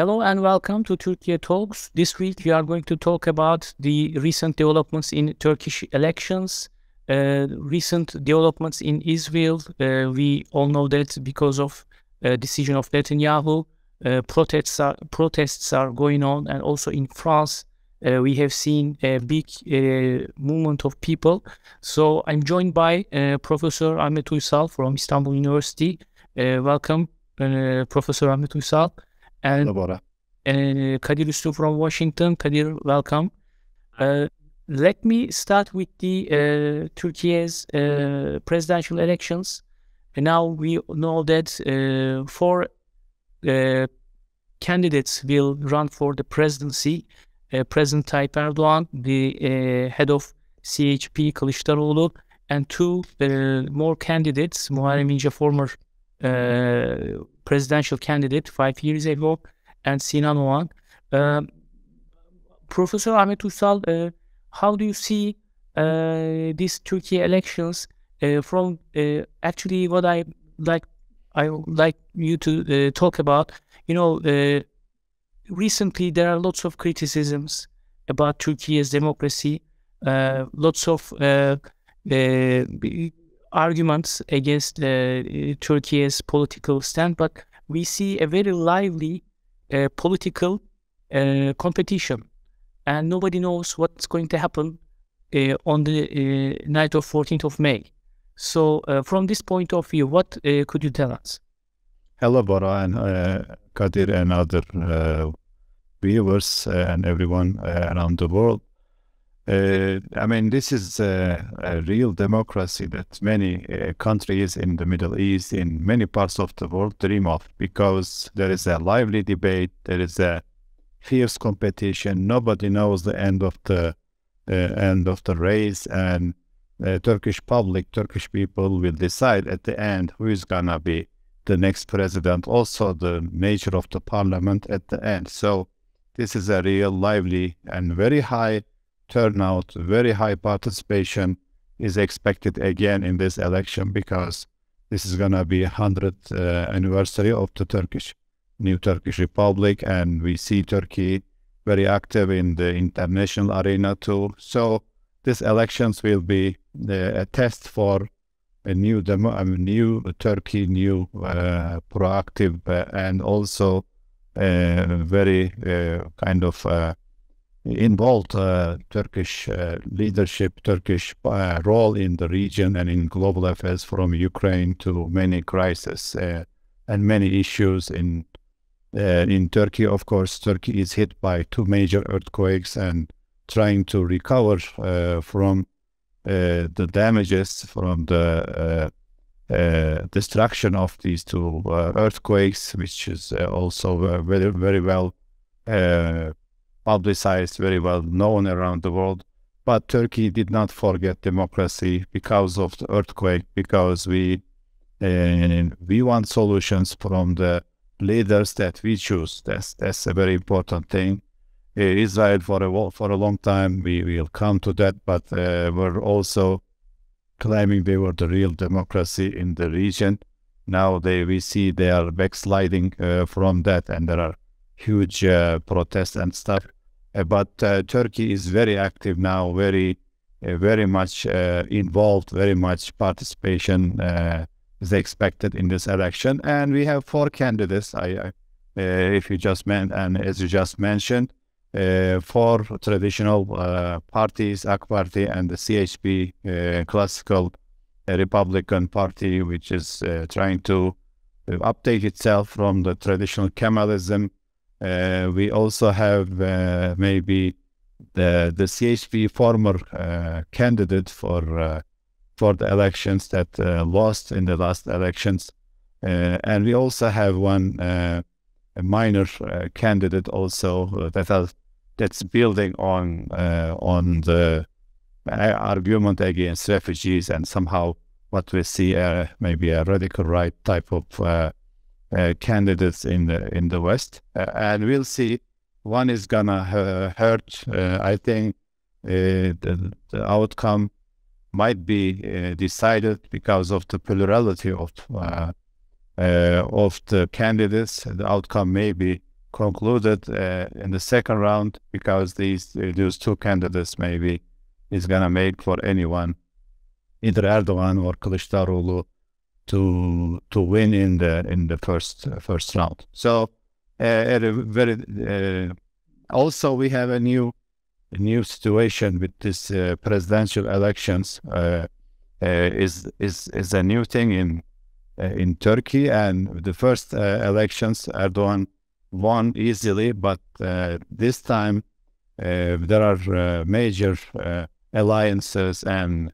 Hello and welcome to Turkey Talks. This week we are going to talk about the recent developments in Turkish elections, uh, recent developments in Israel. Uh, we all know that because of uh, decision of Netanyahu, uh, protests are protests are going on, and also in France, uh, we have seen a big uh, movement of people. So I'm joined by Professor Ahmet Uysal from Istanbul University. welcome, Professor Ahmet Uysal. And Hello, uh, Kadir Üstün from Washington. Kadir, welcome. Uh, let me start with the uh, Turkey's uh, presidential elections. And now we know that uh, four uh, candidates will run for the presidency. Uh, President Tayyip Erdogan, the head of CHP, Kılıçdaroğlu, and two more candidates, Muharrem İnce, former presidential candidate five years ago, and Sinan Oğan. Uh, Professor Ahmet Uysal, uh, how do you see uh, these Turkey elections uh, from uh, actually what I like I like you to uh, talk about? You know, recently there are lots of criticisms about Turkey's democracy, lots of arguments against Turkey's political stand, but we see a very lively uh, political uh, competition, and nobody knows what's going to happen uh, on the uh, night of 14th of May. So, uh, from this point of view, what uh, could you tell us? Hello, Bora and Kadir and other viewers and everyone around the world. Uh, I mean, this is a, a, real democracy that many uh, countries in the Middle East, in many parts of the world, dream of because there is a lively debate, there is a fierce competition. Nobody knows the end of the uh, end of the race, and the Turkish public, Turkish people will decide at the end who is gonna be the next president. Also, the nature of the parliament at the end. So, this is a real lively and very high turnout, very high participation is expected again in this election because this is going to be 100th uh, anniversary of the Turkish new Turkish Republic, and we see Turkey very active in the international arena too. So these elections will be uh, a test for a new demo, a new Turkey, new uh, proactive, uh, and also uh, very uh, kind of involved uh, Turkish uh, leadership, Turkish uh, role in the region and in global affairs from Ukraine to many crises uh, and many issues in uh, in Turkey. Of course, Turkey is hit by two major earthquakes and trying to recover uh, from the damages from the destruction of these two earthquakes, which is also very very well publicized, very well known around the world. But Turkey did not forget democracy because of the earthquake, because we uh, we want solutions from the leaders that we choose. That's that's a very important thing. Uh, Israel for a for a long time we will come to that, but uh, we're also claiming they were the real democracy in the region. Now they we see they are backsliding uh, from that, and there are huge protests and stuff. Uh, but uh, Turkey is very active now, very, uh, very much uh, involved, very much participation uh, is expected in this election. And we have four candidates. I, I if you just meant, and as you just mentioned, four traditional parties: AK Party and the CHP, classical Republican Party, which is trying to update itself from the traditional Kemalism uh, we also have uh, maybe the the CHP former uh, candidate for uh, for the elections that uh, lost in the last elections, uh, and we also have one a minor candidate also that has that's building on on the argument against refugees and somehow what we see uh, maybe a radical right type of uh, uh, candidates in the in the West, uh, and we'll see. One is gonna uh, hurt. I think the, the outcome might be decided because of the plurality of of the candidates. The outcome may be concluded uh, in the second round because these these two candidates maybe is gonna make for anyone, either Erdogan or Kılıçdaroğlu, to to win in the in the first uh, first round. So uh, at a very uh, also we have a new a new situation with this uh, presidential elections uh, is is is a new thing in in Turkey and the first elections Erdogan won easily, but this time there are major alliances and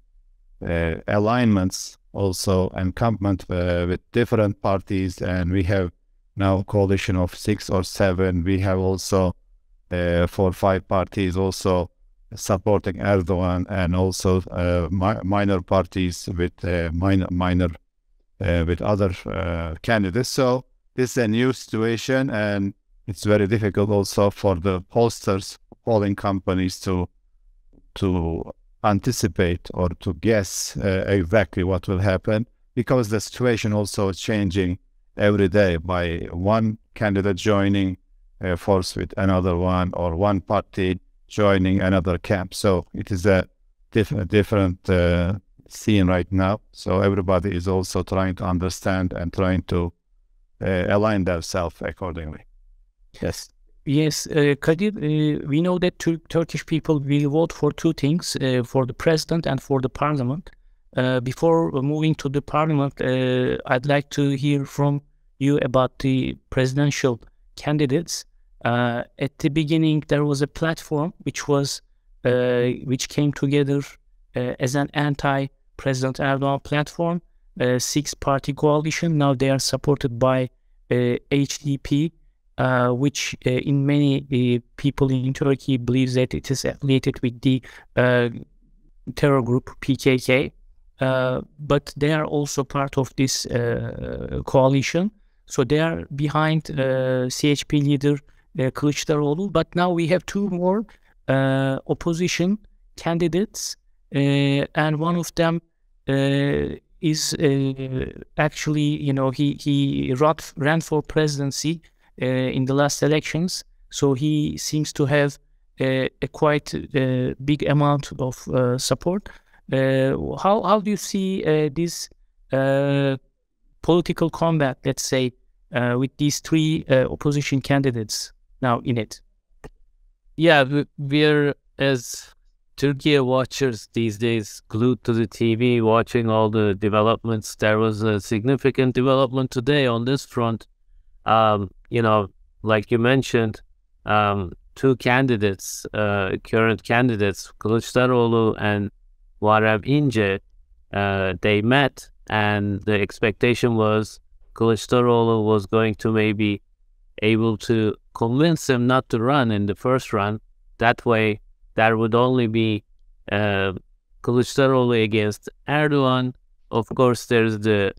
alignments also encampment uh, with different parties and we have now coalition of six or seven. We have also uh, four five parties also supporting Erdogan and also uh, mi minor parties with uh, minor minor uh, with other uh, candidates. So this is a new situation and it's very difficult also for the pollsters polling companies to to anticipate or to guess uh, exactly what will happen because the situation also is changing every day by one candidate joining uh, force with another one or one party joining another camp. So it is a diff different uh, scene right now. So everybody is also trying to understand and trying to uh, align themselves accordingly. Yes. Yes, uh, Kadir, uh, we know that Tur Turkish people will vote for two things, uh, for the president and for the parliament. Uh, before moving to the parliament, uh, I'd like to hear from you about the presidential candidates. Uh, at the beginning, there was a platform which was which came together as an anti-President Erdogan platform, a six-party coalition. Now they are supported by HDP, uh, which uh, in many uh, people in Turkey believes that it is affiliated with the uh, terror group PKK. Uh, but they are also part of this uh, coalition. So they are behind CHP leader uh, Kılıçdaroğlu. But now we have two more opposition candidates, and one of them is actually, you know, he he ran for presidency uh, in the last elections. So he seems to have a, a quite uh, big amount of uh, support. how how do you see this political combat, let's say, with these three opposition candidates now in it? Yeah, we're as Turkey watchers these days glued to the TV watching all the developments. There was a significant development today on this front um, you know, like you mentioned, um, two candidates, uh, current candidates, Kılıçdaroğlu and Muharrem İnce, uh, they met, and the expectation was Kılıçdaroğlu was going to maybe able to convince him not to run in the first run. That way, there would only be uh, Kılıçdaroğlu against Erdogan. Of course, there's the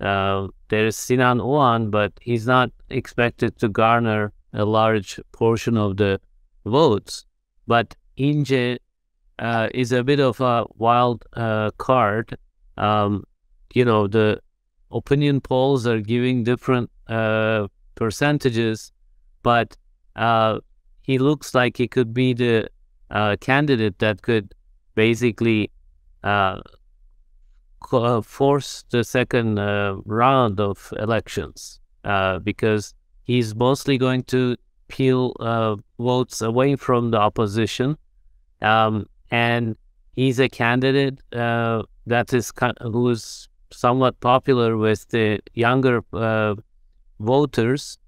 uh, there is Sinan Oğan, but he's not expected to garner a large portion of the votes. But İnce uh, is a bit of a wild uh, card. Um, you know, the opinion polls are giving different uh, percentages, but uh, he looks like he could be the candidate that could basically force the second uh, round of elections uh, because he's mostly going to peel uh, votes away from the opposition. Um, and he's a candidate uh, that is who is somewhat popular with the younger uh, voters.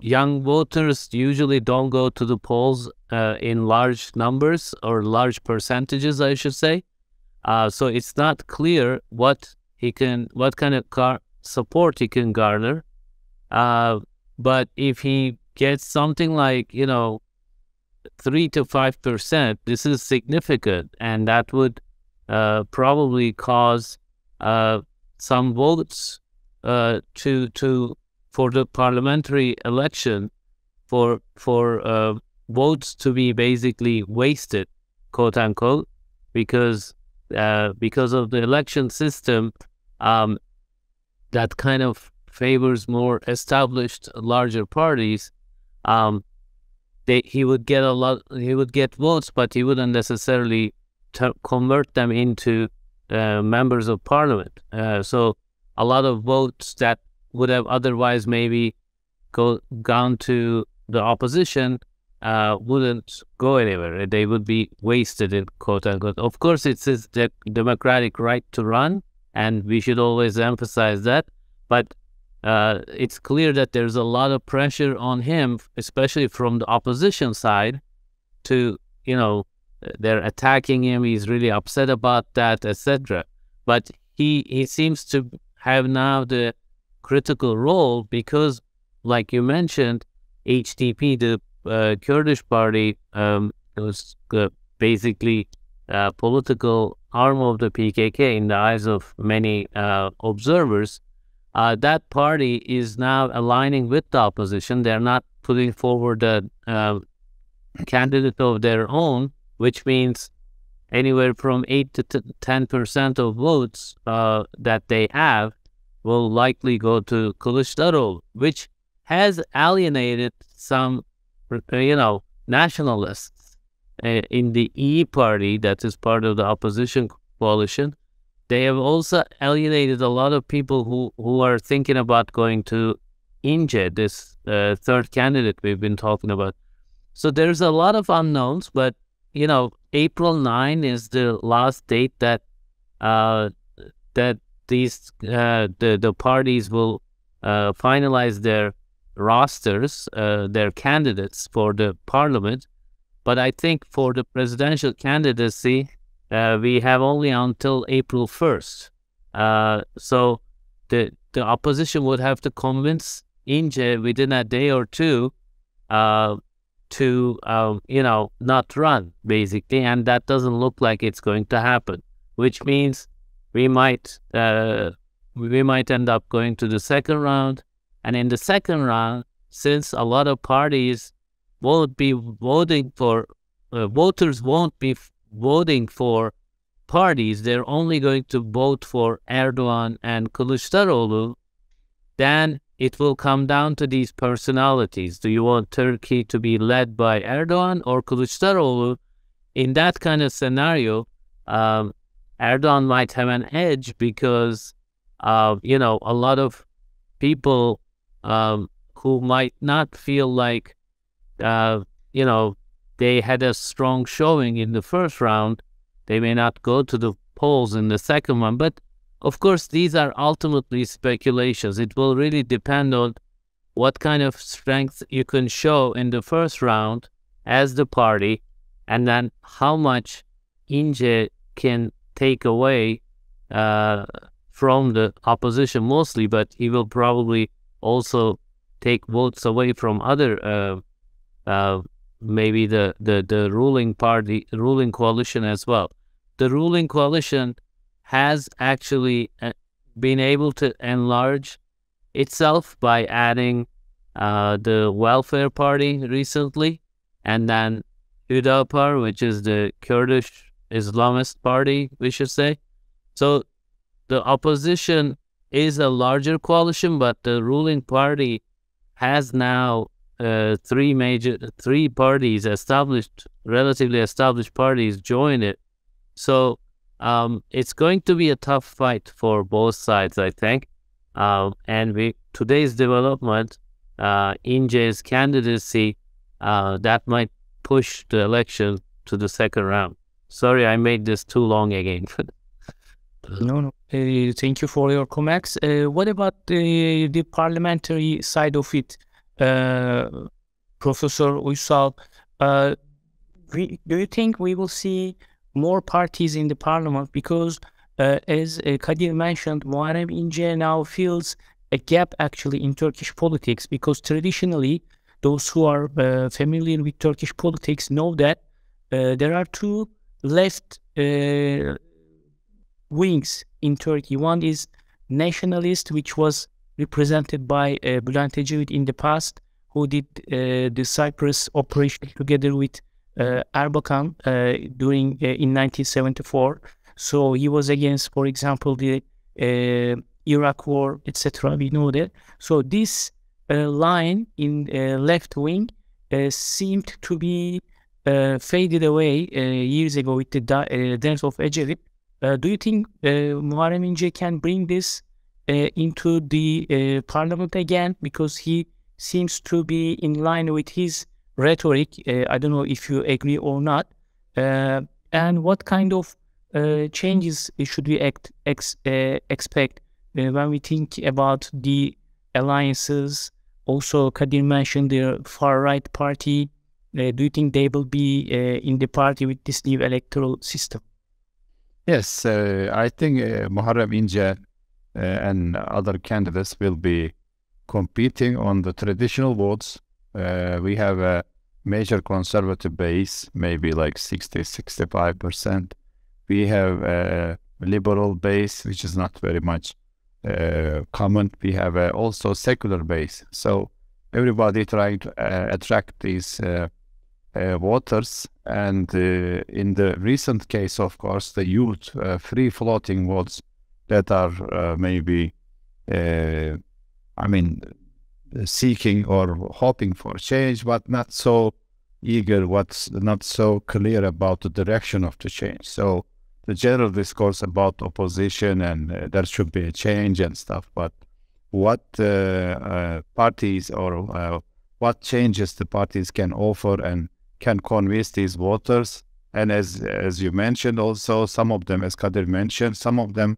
young voters usually don't go to the polls in large numbers or large percentages, I should say. Uh, so it's not clear what he can, what kind of car support he can garner. Uh, but if he gets something like, you know, three to five percent, this is significant, and that would uh, probably cause uh, some votes uh, to to for the parliamentary election for for uh, votes to be basically wasted, quote unquote, because uh, because of the election system um, that kind of favors more established larger parties um, they, he would get a lot, he would get votes, but he wouldn't necessarily convert them into uh, members of parliament. Uh, so a lot of votes that would have otherwise maybe go gone to the opposition uh, wouldn't go anywhere. They would be wasted in quote unquote. Of course, it's his de- democratic right to run, and we should always emphasize that. But uh, it's clear that there's a lot of pressure on him, especially from the opposition side, to you know they're attacking him. He's really upset about that, etc. But he he seems to have now the critical role because, like you mentioned, HDP, the uh, Kurdish party, um, was uh, basically a political arm of the PKK in the eyes of many uh, observers uh, that party is now aligning with the opposition. They're not putting forward a uh, candidate of their own, which means anywhere from 8 to 10% of votes uh, that they have will likely go to Kılıçdaroğlu, which has alienated some, you know, nationalists uh, in the E party that is part of the opposition coalition they have also alienated a lot of people who, who are thinking about going to INCE, this uh, third candidate we've been talking about. So there's a lot of unknowns, but you know, April 9 is the last date that uh, that these uh, the the parties will uh, finalize their rosters, uh, their candidates for the parliament. But I think for the presidential candidacy, uh, we have only until April 1st. Uh, so the the opposition would have to convince INCE within a day or two uh, to, um, you know, not run, basically. And that doesn't look like it's going to happen, which means we might, uh, we might end up going to the second round. And in the second round, since a lot of parties won't be voting for, uh, voters won't be voting for parties, they're only going to vote for Erdogan and Kılıçdaroğlu, then it will come down to these personalities. Do you want Turkey to be led by Erdogan or Kılıçdaroğlu? In that kind of scenario, um, Erdogan might have an edge because, uh, you know, a lot of people um, who might not feel like, uh, you know, they had a strong showing in the first round. They may not go to the polls in the second one. But of course, these are ultimately speculations. It will really depend on what kind of strength you can show in the first round as the party, and then how much INCE can take away uh, from the opposition mostly, but he will probably also take votes away from other uh, uh, maybe the, the, the ruling party, ruling coalition as well. The ruling coalition has actually uh, been able to enlarge itself by adding uh, the Welfare Party recently, and then Hüdapar, which is the Kurdish Islamist party, we should say. So the opposition is a larger coalition, but the ruling party has now uh, three major three parties established relatively established parties join it. So um, it's going to be a tough fight for both sides i think. Um, and we today's development uh, INCE's candidacy uh, that might push the election to the second round. Sorry i made this too long again no no. Uh, thank you for your comments. Uh, what about the, the parliamentary side of it? Uh, Professor Uysal, uh, we, do you think we will see more parties in the parliament? Because uh, as uh, Kadir mentioned, Muharrem İnce now feels a gap actually in Turkish politics because traditionally those who are familiar with Turkish politics know that there are two left wings in Turkey. One is nationalist, which was represented by uh, Bülent Ecevit in the past, who did uh, the Cyprus operation together with uh, Erbakan uh, during uh, in 1974. So he was against, for example, the uh, Iraq War, etc. We know that. So this uh, line in left wing seemed to be faded away years ago with the death of Ecevit. Uh, do you think uh, Muharrem İnce can bring this uh, into the uh, parliament again? Because he seems to be in line with his rhetoric. Uh, I don't know if you agree or not. Uh, and what kind of changes should we act, ex, expect when we think about the alliances? Also, Kadir mentioned the far right party. Do you think they will be in the party with this new electoral system? Yes, uh, I think uh, İnce uh, and other candidates will be competing on the traditional votes. Uh, we have a major conservative base, maybe like 60, 65%. We have a liberal base, which is not very much uh, common. We have uh, also secular base. So everybody trying to uh, attract these uh, uh. And uh, in the recent case, of course, the youth uh, free floating votes that are maybe, I mean, seeking or hoping for change, but not so eager, what's not so clear about the direction of the change. So the general discourse about opposition and uh, there should be a change and stuff, but what uh, uh, parties or what changes the parties can offer and can convince these voters. And as as you mentioned, also some of them, as Kadir mentioned, some of them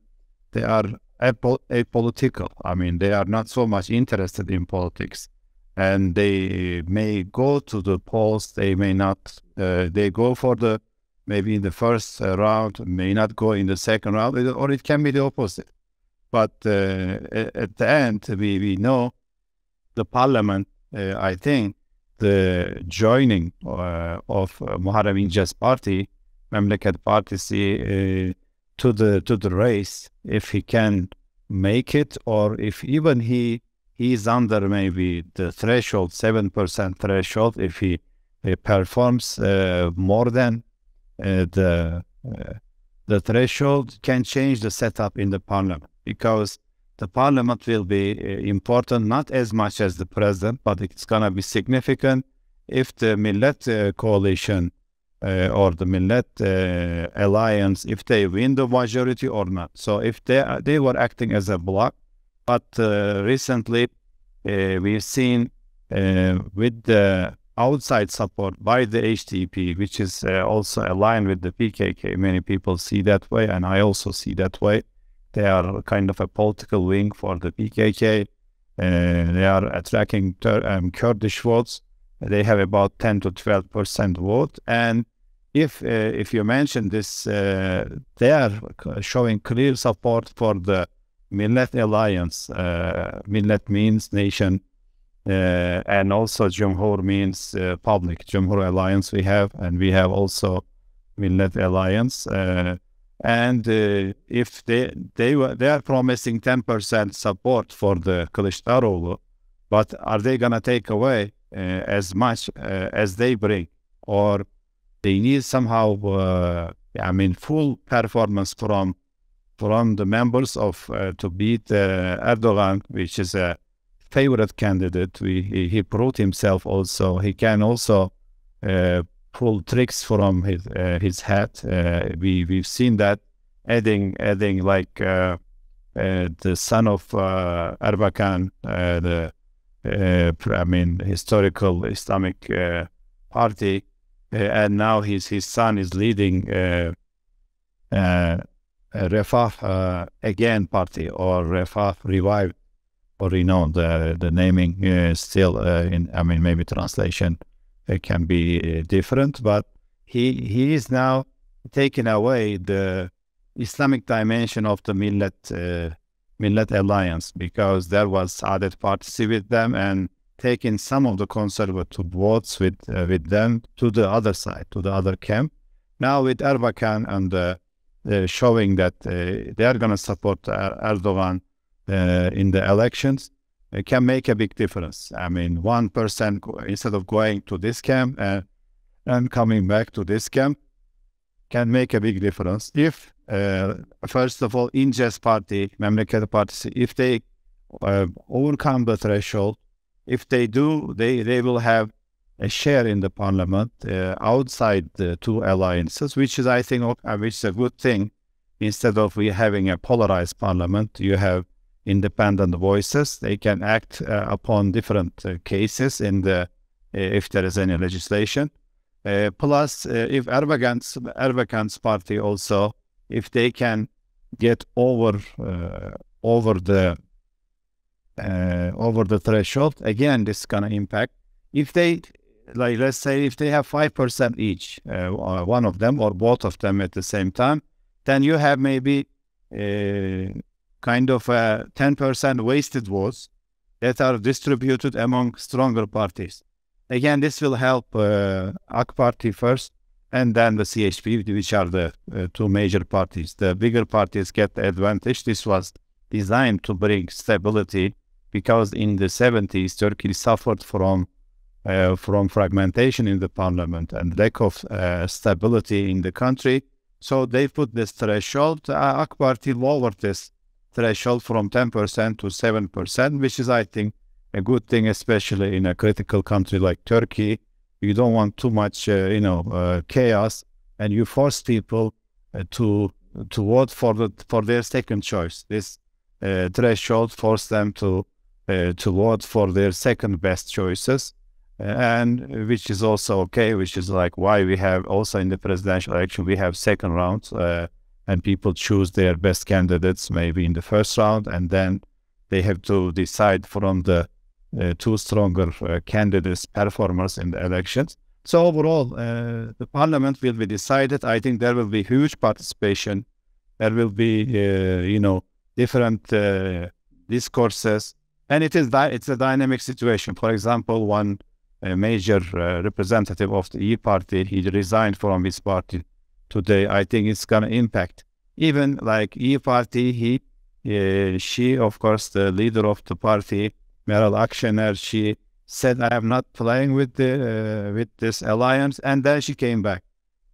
they are apo- apolitical. I mean, they are not so much interested in politics, and they may go to the polls. They may not. Uh, they go for the maybe in the first round, may not go in the second round, or it can be the opposite. But uh, at the end, we, we know the parliament, uh, I think, the joining uh, of uh, Muharrem party, Memleket Partisi, uh, to the to the race, if he can make it, or if even he he's under maybe the threshold, seven percent threshold, if he, he performs uh, more than uh, the uh, the threshold, can change the setup in the parliament. Because the parliament will be uh, important not as much as the president, but it's gonna be significant if the Millet uh, coalition uh, or the Millet uh, alliance, if they win the majority or not. So if they they were acting as a bloc, but uh, recently we've seen with the outside support by the HDP, which is also aligned with the PKK. Many people see that way, and I also see that way. They are kind of a political wing for the PKK. They are attracting um, Kurdish votes. They have about 10 to 12 percent vote, and if uh, if you mention this, uh, they are showing clear support for the Millet alliance. Uh, Millet means nation, uh, and also Cumhur means uh, public. Cumhur alliance we have, and we have also Millet alliance. And uh, if they they were they are promising ten percent support for the Kılıçdaroğlu, but are they gonna take away uh, as much uh, as they bring, or they need somehow, uh, I mean, full performance from from the members of uh, to beat Erdogan, which is a favorite candidate. We, he, he proved himself also. He can also uh, pull tricks from his uh, his hat. Uh, we we've seen that adding adding like uh, uh, the son of uh, Erbakan, uh, the uh, I mean historical Islamic uh, party, uh, and now his his son is leading uh, uh, Refah uh, again party or Refah revived or know the the naming uh, still uh, in I mean maybe translation it can be uh, different, but he he is now taking away the Islamic dimension of the Millet uh, Millet alliance because there was Saadet Partisi with them and taking some of the conservative votes with uh, with them to the other side to the other camp. Now with Erbakan and uh, uh, showing that uh, they are going to support Er- Erdogan uh, in the elections, it can make a big difference. I mean, one person instead of going to this camp and and coming back to this camp can make a big difference. If uh, first of all, İnce's party, Memleket Partisi, if they uh, overcome the threshold, if they do, they they will have a share in the parliament uh, outside the two alliances, which is, I think, which is a good thing. Instead of we having a polarized parliament, you have independent voices. They can act uh, upon different uh, cases in the uh, if there is any legislation. Plus, if Erdogan's Erdogan's party also, if they can get over over the over the threshold, again, this is gonna impact. If they like let's say if they have 5% each uh, one of them or both of them at the same time then you have maybe uh, kind of a 10% wasted votes that are distributed among stronger parties again this will help uh, AK Party first and then the CHP which are the uh, two major parties the bigger parties get the advantage this was designed to bring stability because in the 70s Turkey suffered from uh, from fragmentation in the parliament and lack of uh, stability in the country. So they put this threshold. Uh, AK Party lowered this threshold from 10% to 7%, which is, I think, a good thing, especially in a critical country like Turkey. You don't want too much, uh, you know, uh, chaos, and you force people uh, to to vote for the for their second choice. This uh, threshold forced them to to vote for their second best choices and which is also okay, which is like why we have also in the presidential election we have second rounds uh, and people choose their best candidates maybe in the first round and then they have to decide from the uh, two stronger uh, candidates performers in the elections. So overall, uh, the parliament will be decided. I think there will be huge participation. There will be, uh, you know, different uh, discourses, and it is it's a dynamic situation. For example, one a major uh, representative of the E party. He resigned from his party today. I think it's going to impact even like E party. He, uh, she, of course, the leader of the party, Meral Akşener, she said, "I am not playing with the uh, with this alliance," and then she came back.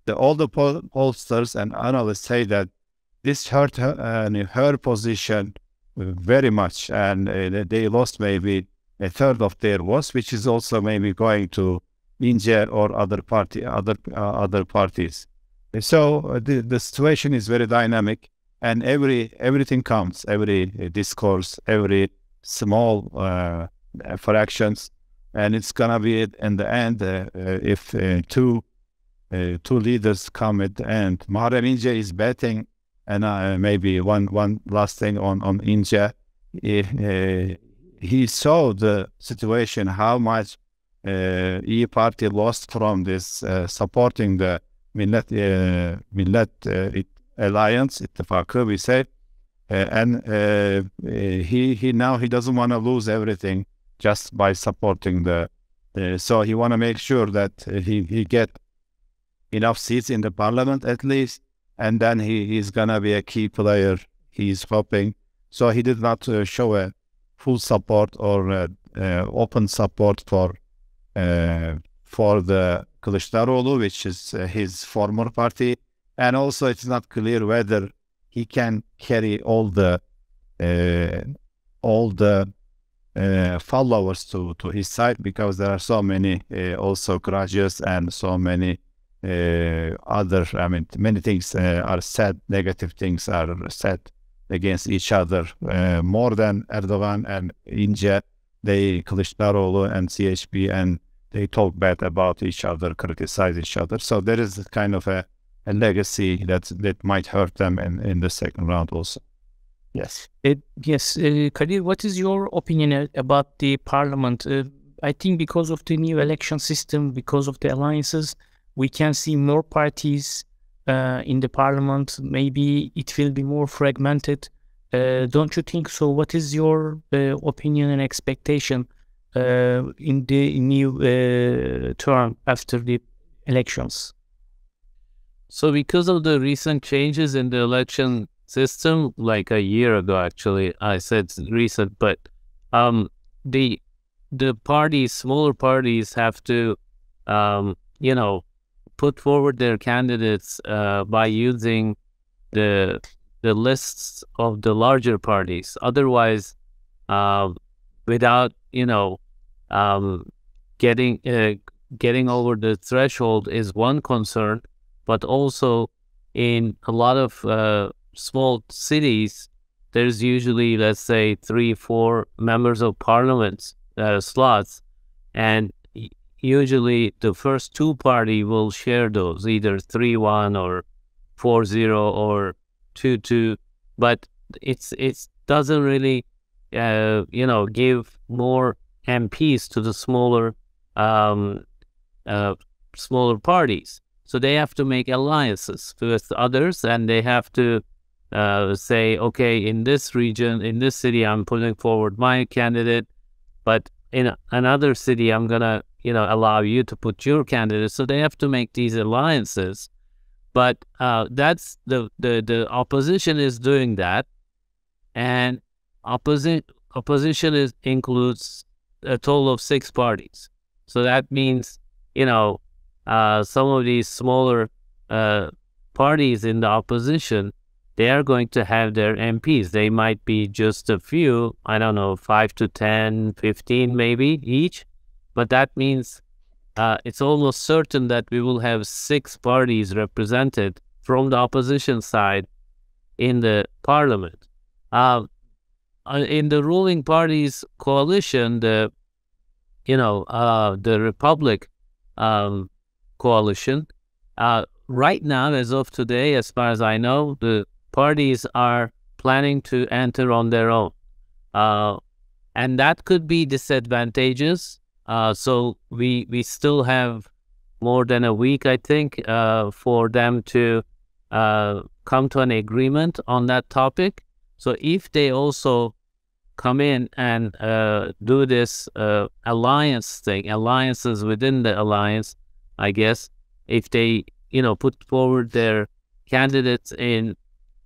The all the poll- pollsters and analysts say that this hurt her, uh, her position very much, and uh, they lost maybe a third of their votes, which is also maybe going to India or other party, other uh, other parties. So uh, the, the situation is very dynamic, and every everything counts. Every uh, discourse, every small uh, fractions, and it's gonna be in the end uh, uh, if two two leaders come at the end. Muharrem İnce is betting, and maybe one one last thing on on India he saw the situation, how much uh, party lost from this uh, supporting the Millet, uh, Millet uh, alliance, ittifakı, we say, uh, and he he now he doesn't want to lose everything just by supporting the. so he want to make sure that he he get enough seats in the parliament at least, and then he he's gonna be a key player. He's hoping. So he did not show a full support or uh, uh, open support for uh, for the Kılıçdaroğlu, which is his former party, and also it's not clear whether he can carry all the all the uh, followers to, to his side because there are so many uh, also grudges and so many uh, other, I mean, many things are said, negative things are said against each other uh, more than Erdogan and İnce. They Kılıçdaroğlu and CHP and they talk bad about each other, criticize each other. So there is kind of a, a legacy that that might hurt them in, in the second round also. Yes. It, yes, uh, Kadir, what is your opinion about the parliament? Uh, I think because of the new election system, because of the alliances, we can see more parties uh, in the parliament, maybe it will be more fragmented. Uh, don't you think so? What is your uh, opinion and expectation uh, in the new uh, term after the elections? So, because of the recent changes in the election system, like a year ago, actually, I said recent, but um, the the parties, smaller parties, have to, um, you know, put forward their candidates uh, by using the the lists of the larger parties. Otherwise, uh, without you know um, getting uh, getting over the threshold is one concern, but also in a lot of uh, small cities, there's usually, let's say, three, four members of parliament uh, slots, and usually the first two party will share those, either three one or four zero or two two, but it's it doesn't really, uh, you know, give more MPs to the smaller um, uh, smaller parties. So they have to make alliances with others, and they have to uh, say, okay, in this region, in this city, I'm putting forward my candidate, but in another city, I'm gonna, you know, allow you to put your candidate. So they have to make these alliances. But uh, that's the, the the opposition is doing that, and opposite opposition is includes a total of six parties. So that means, you know, uh, some of these smaller uh, parties in the opposition, they are going to have their MPs. They might be just a few, I don't know, five to 10, 15 maybe each. But that means uh, it's almost certain that we will have six parties represented from the opposition side in the parliament. Uh in the ruling party's coalition, the you know, uh, the Republic um, coalition. Uh, right now, as of today, as far as I know, the parties are planning to enter on their own. Uh, and that could be disadvantageous. Uh, so we we still have more than a week, I think, uh, for them to uh, come to an agreement on that topic. So if they also come in and uh, do this uh, alliance thing, alliances within the alliance, I guess, if they, you know, put forward their candidates in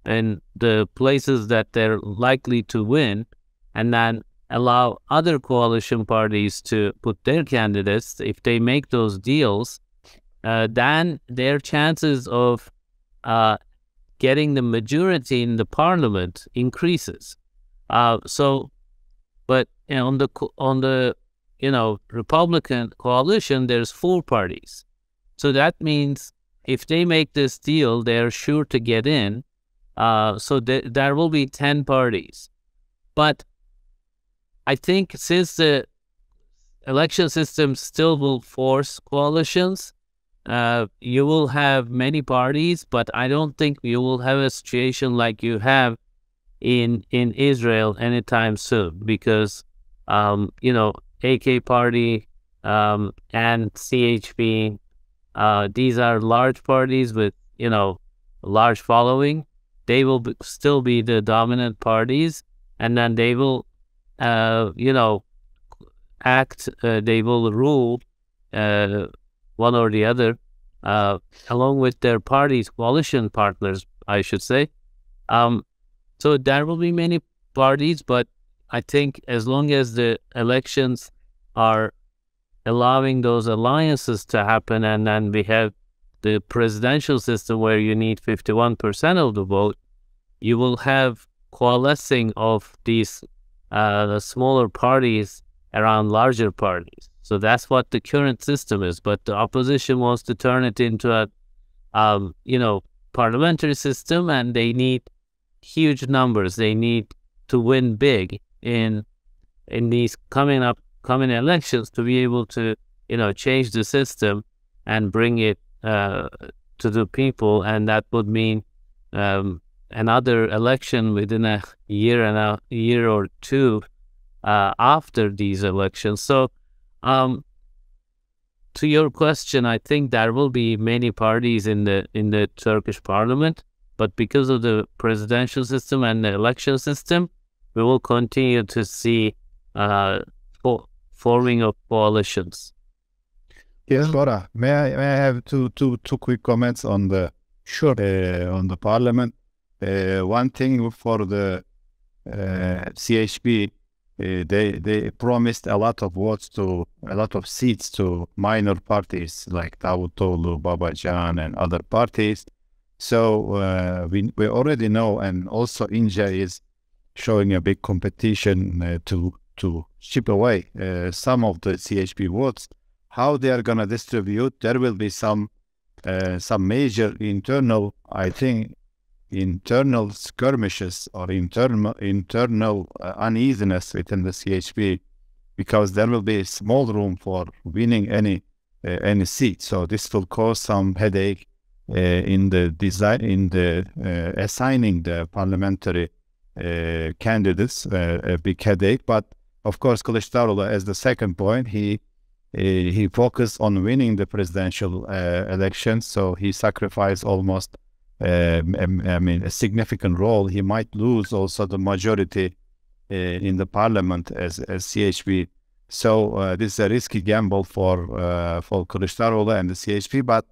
in the places that they're likely to win, and then allow other coalition parties to put their candidates, if they make those deals, uh, then their chances of uh, getting the majority in the parliament increases. Uh, so, but on the on the you know Republican coalition, there's four parties. So that means if they make this deal, they're sure to get in. Uh, so th- there will be ten parties. But I think since the election system still will force coalitions, uh, you will have many parties, but I don't think you will have a situation like you have in in Israel anytime soon because um, you know AK Party um, and CHP uh, these are large parties with you know large following. They will be, still be the dominant parties, and then they will uh, you know act. Uh, they will rule uh, one or the other uh, along with their parties, coalition partners, I should say. Um, so there will be many parties, but I think as long as the elections are allowing those alliances to happen, and then we have the presidential system where you need 51% of the vote, you will have coalescing of these uh, smaller parties around larger parties. So that's what the current system is. But the opposition wants to turn it into a, um, you know, parliamentary system, and they need huge numbers. They need to win big in in these coming up coming elections to be able to you know change the system and bring it uh, to the people, and that would mean um, another election within a year and a year or two uh, after these elections. So, um, to your question, I think there will be many parties in the in the Turkish parliament, but because of the presidential system and the election system, we will continue to see uh, forming of coalitions. Yes, Bora. May I, may I have two, two, two quick comments on the sure uh, on the parliament? Uh, one thing for the uh, CHP, uh, they they promised a lot of votes to a lot of seats to minor parties like Davutoglu, Babacan, and other parties. So uh, we we already know, and also India is showing a big competition uh, to to chip away uh, some of the CHP votes. how they are going to distribute, there will be some uh, some major internal, I think, internal skirmishes or internal internal uh, uneasiness within the CHP because there will be small room for winning any uh, any seat. So this will cause some headache uh, in the design in the uh, assigning the parliamentary uh, candidates a big headache. But of course, Kılıçdaroğlu, as the second point, he he focused on winning the presidential election, so he sacrificed almost uh, I mean, a significant role. He might lose also the majority uh, in the parliament as, as CHP. So uh, this is a risky gamble for uh, for Kılıçdaroğlu and the CHP, but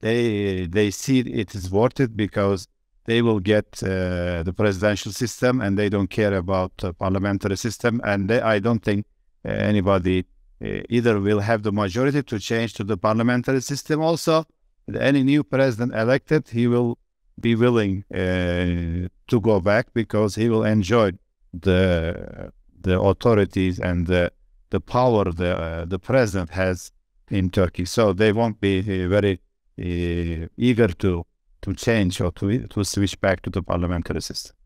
they they see it is worth it because they will get uh, the presidential system and they don't care about the parliamentary system. And they, I don't think uh, anybody either will have the majority to change to the parliamentary system. Also, any new president elected, he will be willing uh, to go back because he will enjoy the the authorities and the the power the uh, the president has in Turkey. So they won't be uh, very uh, eager to to change or to to switch back to the parliamentary system.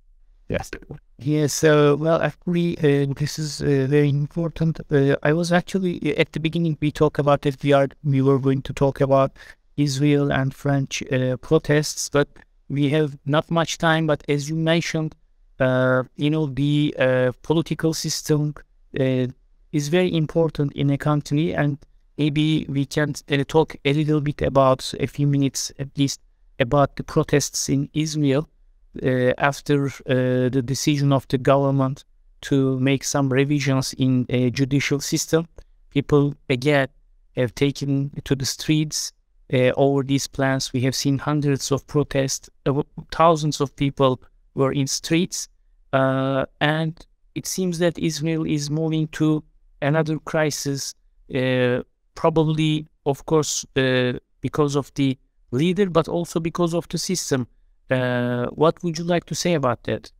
Yes. Yes. Uh, well, actually, uh, this is uh, very important. Uh, I was actually at the beginning. We talked about that we are we were going to talk about Israel and French uh, protests, but we have not much time, but as you mentioned, uh, you know, the uh, political system uh, is very important in a country, and maybe we can uh, talk a little bit about a few minutes at least about the protests in Israel uh, after uh, the decision of the government to make some revisions in a judicial system. People again have taken to the streets uh, over these plans. We have seen hundreds of protests, uh, thousands of people were in streets, uh, and it seems that Israel is moving to another crisis, uh, probably, of course, uh, because of the leader, but also because of the system. Uh, what would you like to say about that,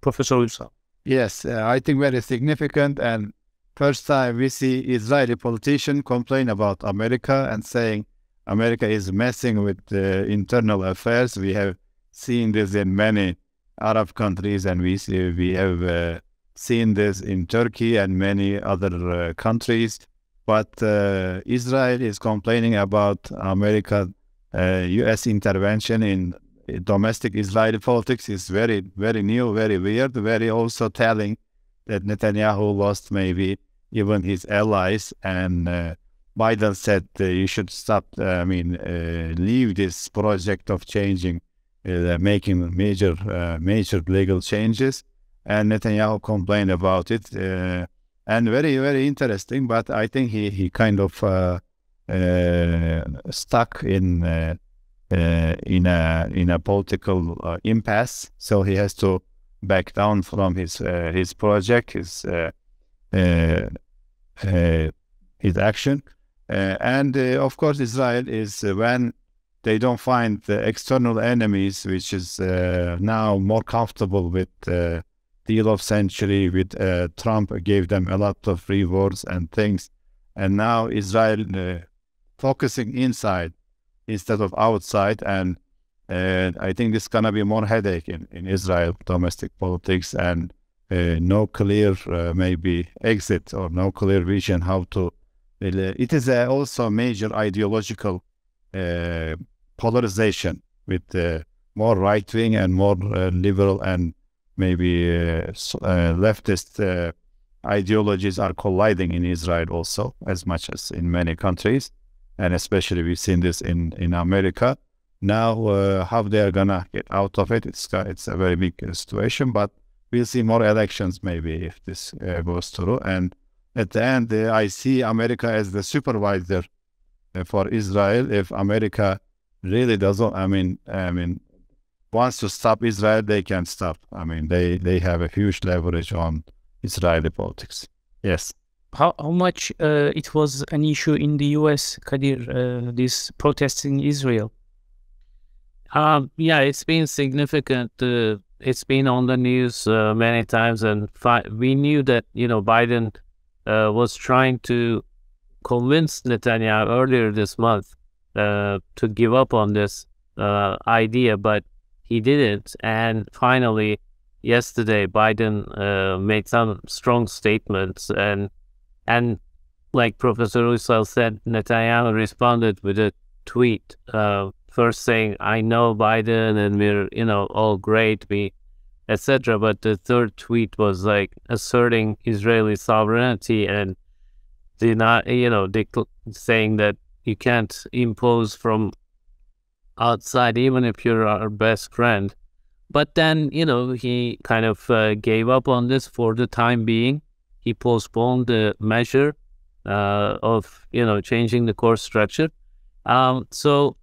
Professor Uysal? Yes, I think very significant and First time we see Israeli politician complain about America and saying America is messing with the internal affairs. We have seen this in many Arab countries, and we see, we have uh, seen this in Turkey and many other uh, countries. But uh, Israel is complaining about America, U.S. Uh, intervention in domestic Israeli politics is very, very new, very weird, very also telling that Netanyahu lost maybe even his allies. And uh, Biden said uh, you should stop, uh, I mean, uh, leave this project of changing, uh, making major, major legal changes. And Netanyahu complained about it. and very, very interesting, but I think he, he kind of stuck in uh, in a in a political uh, impasse. So he has to back down from his uh, his project, his uh, his action. Uh, and uh, of course, Israel is when they don't find the external enemies, which is now more comfortable with deal of century with uh, Trump gave them a lot of rewards and things. And now Israel uh, focusing inside instead of outside. And uh, I think this is going to be more headache in, in Israel domestic politics and uh, no clear uh, maybe exit or no clear vision how to. It is uh, also a major ideological polarization with more right wing and more liberal and maybe leftist ideologies are colliding in Israel also as much as in many countries, and especially we've seen this in in America. Now, uh, how they are gonna get out of it, it's it's a very big situation, but we'll see more elections maybe if this uh, goes through. And at the end, uh, I see America as the supervisor uh, for Israel. If America really doesn't, I mean, I mean, wants to stop Israel, they can stop. I mean, they they have a huge leverage on Israeli politics. Yes. How, how much uh, it was an issue in the U.S., Kadir, uh, this protests in Israel? Um, yeah, it's been significant. Uh, it's been on the news uh, many times, and we knew that you know Biden uh, was trying to convince Netanyahu earlier this month uh, to give up on this uh, idea, but he didn't. And finally, yesterday, Biden uh, made some strong statements, and and like Professor Uysal said, Netanyahu responded with a tweet, uh, first saying, "I know Biden, and we're you know all great, we." etc. But the third tweet was like asserting Israeli sovereignty and not, you know, saying that you can't impose from outside, even if you're our best friend. But then, you know, he kind of uh, gave up on this for the time being. He postponed the measure uh, of, you know, changing the course structure. Um, so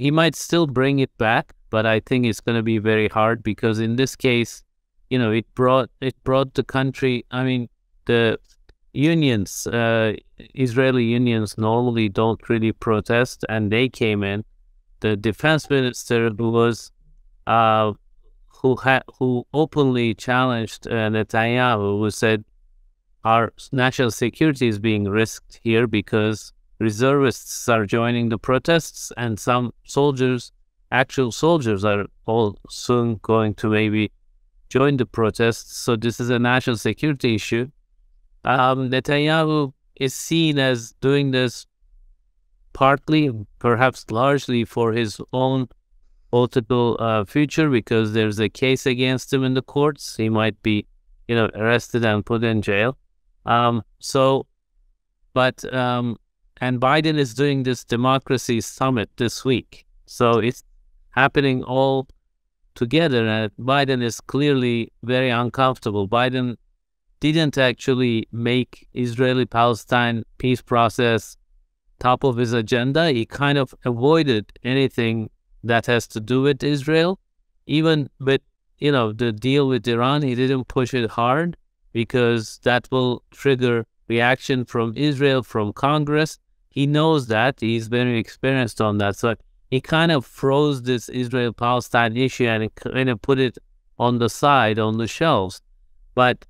he might still bring it back, but I think it's going to be very hard because in this case, you know, it brought it brought the country. I mean, the unions, uh, Israeli unions, normally don't really protest, and they came in the defense minister who was uh, who had who openly challenged uh, Netanyahu, who said our national security is being risked here because reservists are joining the protests and some soldiers, actual soldiers, are all soon going to maybe join the protests. So this is a national security issue. Um, Netanyahu is seen as doing this partly, perhaps largely, for his own political uh, future because there's a case against him in the courts. He might be, you know, arrested and put in jail. Um, so, but um, and Biden is doing this democracy summit this week, so it's happening all together. And Biden is clearly very uncomfortable. Biden didn't actually make Israeli-Palestine peace process top of his agenda. He kind of avoided anything that has to do with Israel. Even with, you know, the deal with Iran, he didn't push it hard because that will trigger reaction from Israel, from Congress. He knows that. He's very experienced on that. So he kind of froze this Israel-Palestine issue and kind of put it on the side, on the shelves. But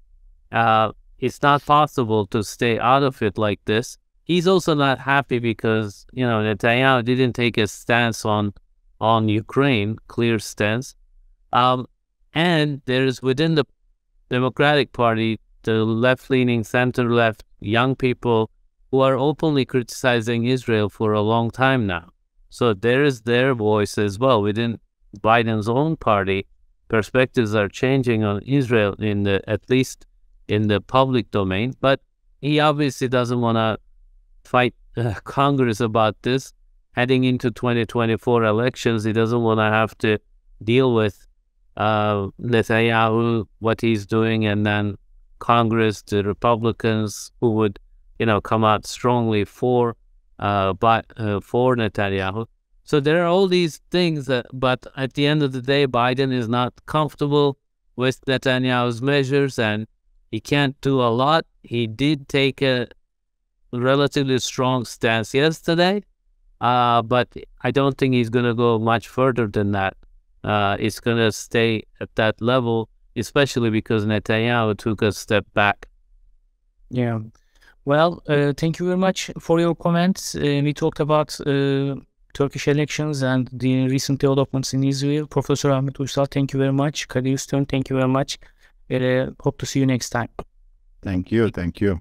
uh, it's not possible to stay out of it like this he's also not happy because you know Netanyahu didn't take a stance on on Ukraine, clear stance. Um, and there's within the Democratic Party the left-leaning, center-left young people who are openly criticizing Israel for a long time now. So there is their voice as well within Biden's own party. Perspectives are changing on Israel in the at least in the public domain, but he obviously doesn't want to fight uh, Congress about this. Heading into 2024 elections, he doesn't want to have to deal with uh, Netanyahu, what he's doing, and then Congress, the Republicans who would, you know, come out strongly for, uh, but uh, for Netanyahu. So there are all these things that, but at the end of the day, Biden is not comfortable with Netanyahu's measures, and he can't do a lot. He did take a relatively strong stance yesterday, uh, but I don't think he's going to go much further than that. Uh, it's going to stay at that level, especially because Netanyahu took a step back. Yeah. Well, uh, thank you very much for your comments. Uh, we talked about uh, Turkish elections and the recent developments in Israel. Professor Ahmet Uysal, thank you very much. Kadir Üstün, thank you very much. Uh, hope to see you next time. Thank you. Thank you.